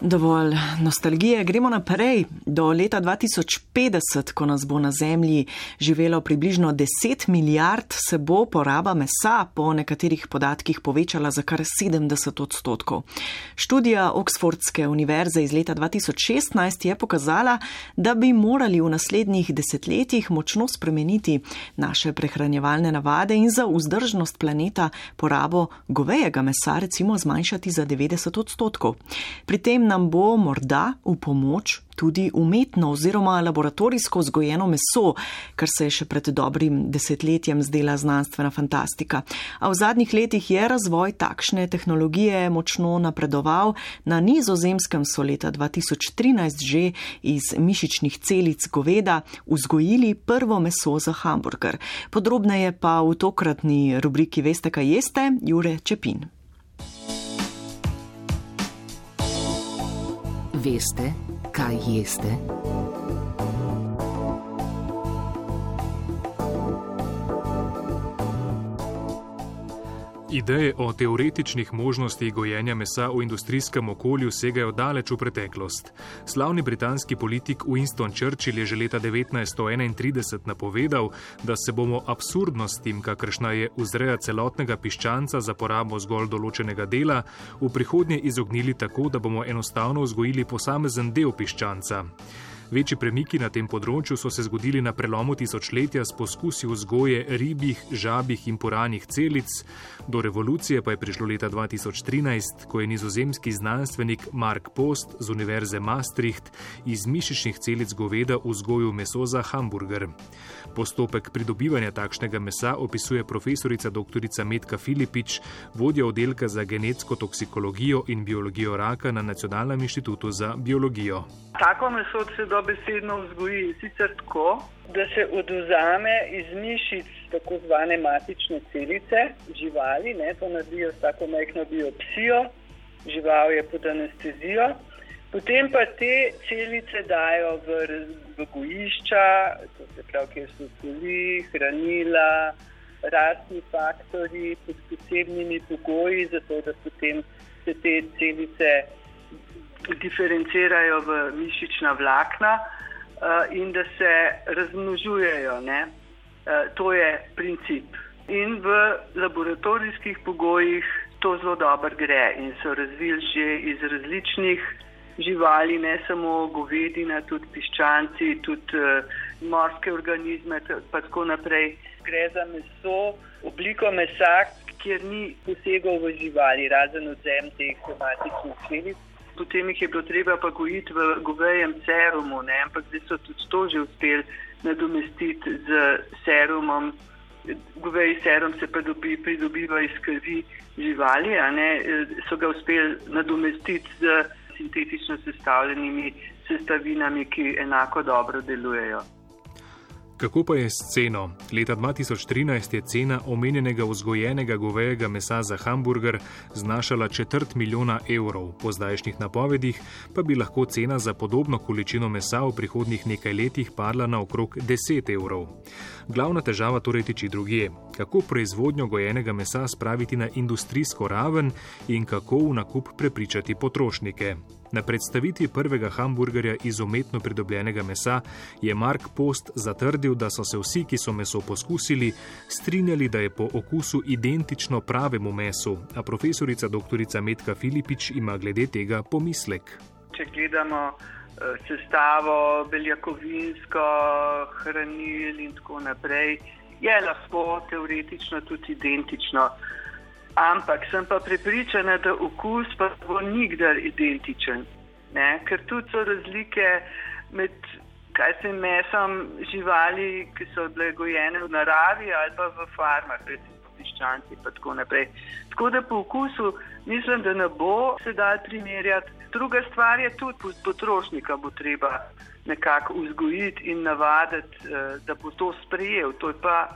Dovolj nostalgije, gremo naprej. Do leta 2050, ko nas bo na Zemlji živelo približno 10 milijard, se bo poraba mesa po nekaterih podatkih povečala za kar 70 odstotkov. Študija Oxfordske univerze iz leta 2016 je pokazala, da bi morali v naslednjih desetletjih močno spremeniti naše prehranjevalne navade in za vzdržnost planeta porabo govejega mesa recimo zmanjšati za 90 odstotkov. Pri tem nam bo morda v pomoč tudi umetno oziroma laboratorijsko vzgojeno meso, kar se je še pred dobrim desetletjem zdela znanstvena fantastika. A v zadnjih letih je razvoj takšne tehnologije močno napredoval. Na nizozemskem so leta 2013 že iz mišičnih celic goveda vzgojili prvo meso za hamburger. Podrobneje pa v tokratni rubriki Veste, kaj jeste, Jure Čepin. Veste, kaj jeste? Ideje o teoretičnih možnostih gojenja mesa v industrijskem okolju segajo daleč v preteklost. Slavni britanski politik Winston Churchill je že leta 1931 napovedal, da se bomo absurdnostim, kakršna je vzreja celotnega piščanca za porabo zgolj določenega dela, v prihodnje izognili tako, da bomo enostavno vzgojili posamezen del piščanca. Večji premiki na tem področju so se zgodili na prelomu tisočletja s poskusi vzgoje ribjih, žabih in poranih celic, do revolucije pa je prišlo leta 2013, ko je nizozemski znanstvenik Mark Post z Univerze Maastricht iz mišičnih celic goveda vzgojil meso za hamburger. Postopek pridobivanja takšnega mesa opisuje profesorica dr. Metka Filipič, vodja oddelka za genetsko toksikologijo in biologijo raka na Nacionalnem inštitutu za biologijo. Tako meso se dobesedno vzgoji. Sicer tako, da se oduzame iz mišic tako zvane matične celice živali, ne, to naredijo s tako majhno biopsijo, žival je pod anestezijo, potem pa te celice dajo v, v gojišča, to se pravi, kjer so soli, hranila, rasni faktori pod posebnimi pogoji, zato da potem se te celice diferencirajo v mišična vlakna uh, in da se razmnožujejo. Ne? Uh, to je princip. In v laboratorijskih pogojih to zelo dobro gre in so razvili že iz različnih živali, ne samo govedina, tudi piščanci, tudi uh, morske organizme, pa tako naprej. Gre za meso, obliko mesa, kjer ni posegel v živali, razen odzem teh somatičnih celic potem jih je bilo treba pa gojiti v govejem serumu, ne? ampak zdaj so tudi to že uspeli nadomestiti z serumom. Govej serum se pa dobi, pridobiva iz krvi živali, so ga uspeli nadomestiti z sintetično sestavljenimi sestavinami, ki enako dobro delujejo. Kako pa je s ceno? Leta 2013 je cena omenjenega vzgojenega govejega mesa za hamburger znašala četrt milijona evrov, po zdajšnjih napovedih pa bi lahko cena za podobno količino mesa v prihodnjih nekaj letih padla na okrog 10 evrov. Glavna težava torej tiči drugje: kako proizvodnjo gojenega mesa spraviti na industrijsko raven in kako v nakup prepričati potrošnike. Na predstavitvi prvega hamburgerja iz umetno pridobljenega mesa je Mark Post zatrdil, da so se vsi, ki so meso poskusili, strinjali, da je po okusu identično pravemu mesu, a profesorica dr. Metka Filipič ima glede tega pomislek. Če gledamo eh, sestavo, beljakovinsko, hranil in tako naprej, je lahko teoretično tudi identično. Ampak sem pa prepričana, da okus pa bo nikdar identičen. Ne? Ker tudi so razlike med kaj se mesom živali, ki so bile gojene v naravi ali pa v farmah, recimo piščanci in tako naprej. Tako da po okusu mislim, da ne bo se dal primerjati. Druga stvar je tudi potrošnika bo treba nekako vzgojiti in navaditi, eh, da bo to sprejel. To je pa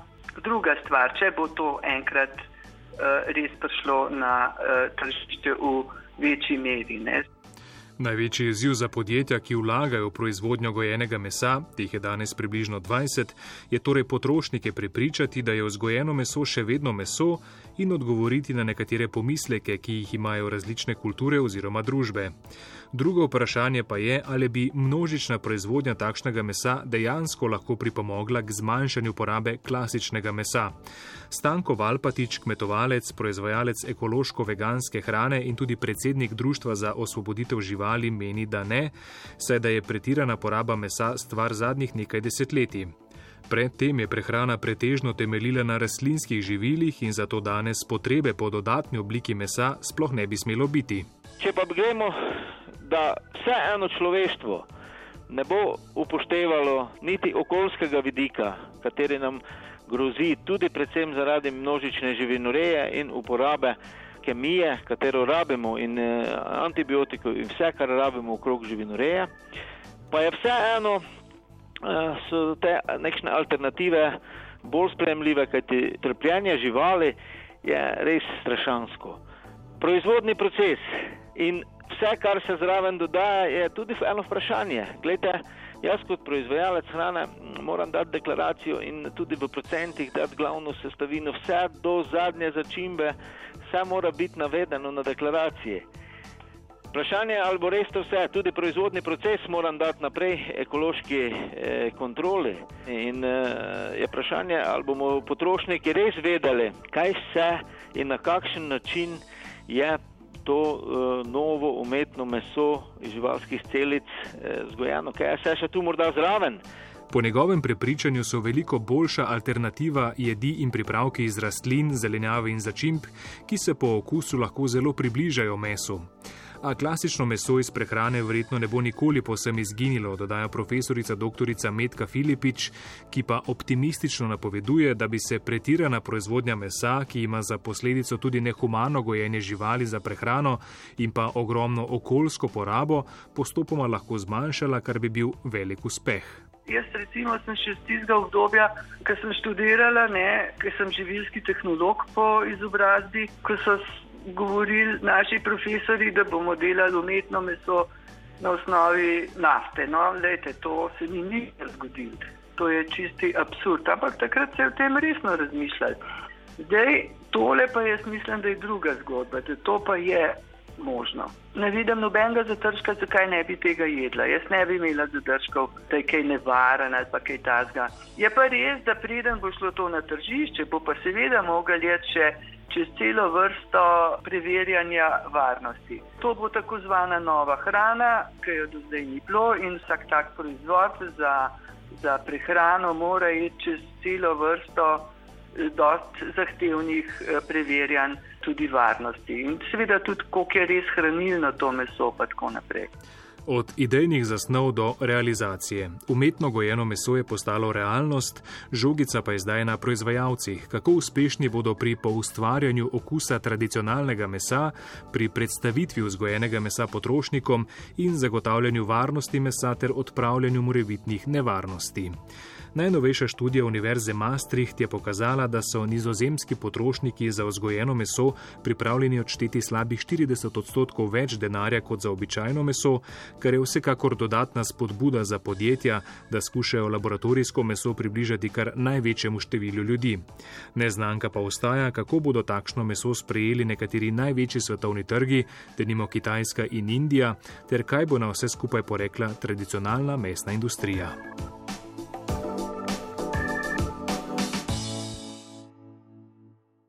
druga stvar, če bo to enkrat. Eh, res prišlo na uh, tržišče v večji meri. Ne. Največji izziv za podjetja, ki vlagajo v proizvodnjo gojenega mesa, teh je danes približno 20, je torej potrošnike prepričati, da je vzgojeno meso še vedno meso in odgovoriti na nekatere pomisleke, ki jih imajo različne kulture oziroma družbe. Drugo vprašanje pa je, ali bi množična proizvodnja takšnega mesa dejansko lahko pripomogla k zmanjšanju porabe klasičnega mesa. Stanko Valpatič, kmetovalec, proizvajalec ekološko-veganske hrane in tudi predsednik Društva za osvoboditev živali, meni, da ne, saj da je pretirana poraba mesa stvar zadnjih nekaj desetletij. Predtem je prehrana pretežno temeljila na rastlinskih živilih in zato danes potrebe po dodatni obliki mesa sploh ne bi smelo biti. Če pa gremo, da vseeno človeštvo ne bo upoštevalo niti okoljskega vidika, kateri nam grozi tudi predvsem zaradi množične živinoreje in uporabe kemije, katero rabimo in eh, antibiotikov in vse, kar rabimo okrog živinoreje, pa je vseeno Eh, so te nekšne alternative bolj spremljive, kajti trpljenje živali je res strašansko. Proizvodni proces in vse, kar se zraven dodaja, je tudi eno vprašanje. Glede, jaz kot proizvajalec hrane moram dati deklaracijo in tudi v procentih dati glavno sestavino, vse do zadnje začimbe, vse mora biti navedeno na deklaraciji. Vprašanje je, ali bo res to vse, tudi proizvodni proces moram dati naprej ekološki eh, kontroli. In eh, je vprašanje, ali bomo potrošniki res vedeli, kaj vse in na kakšen način je to eh, novo umetno meso iz živalskih celic eh, zgojeno, kaj je še tu morda zraven. Po njegovem prepričanju so veliko boljša alternativa jedi in pripravki iz rastlin, zelenjave in začimb, ki se po okusu lahko zelo približajo mesu a klasično meso iz prehrane verjetno ne bo nikoli posem izginilo, dodaja profesorica dr. Metka Filipič, ki pa optimistično napoveduje, da bi se pretirana proizvodnja mesa, ki ima za posledico tudi nehumano gojenje živali za prehrano in pa ogromno okoljsko porabo, postopoma lahko zmanjšala, kar bi bil velik uspeh. Jaz recimo sem še iz tistega obdobja, ko sem študirala, ker sem živilski tehnolog po izobrazbi, ko so govorili naši profesori, da bomo delali umetno meso na osnovi nafte. No, lejte, to se ni nikoli zgodilo. To je čisti absurd. Ampak takrat se je o tem resno razmišljali. Zdaj, tole pa jaz mislim, da je druga zgodba, da to pa je možno. Ne vidim nobenega zadržka, zakaj ne bi tega jedla. Jaz ne bi imela zadržkov, da je kaj nevaren ali pa kaj tasga. Je pa res, da preden bo šlo to na tržišče, bo pa seveda mogel jeti še čez celo vrsto preverjanja varnosti. To bo tako zvana nova hrana, ki jo do zdaj ni bilo in vsak tak proizvod za, za prehrano mora iti čez celo vrsto eh, dost zahtevnih eh, preverjanj tudi varnosti. In seveda tudi, koliko je res hranilno to meso, pa tako naprej. Od idejnih zasnov do realizacije. Umetno gojeno meso je postalo realnost, žogica pa je zdaj na proizvajalcih. Kako uspešni bodo pri poustvarjanju okusa tradicionalnega mesa, pri predstavitvi vzgojenega mesa potrošnikom in zagotavljanju varnosti mesa ter odpravljanju morebitnih nevarnosti. Najnovejša študija Univerze Maastricht je pokazala, da so nizozemski potrošniki za vzgojeno meso pripravljeni odšteti slabih 40 odstotkov več denarja kot za običajno meso, kar je vsekakor dodatna spodbuda za podjetja, da skušajo laboratorijsko meso približati kar največjemu številu ljudi. Neznanka pa ostaja, kako bodo takšno meso sprejeli nekateri največji svetovni trgi, denimo Kitajska in Indija, ter kaj bo na vse skupaj porekla tradicionalna mesna industrija.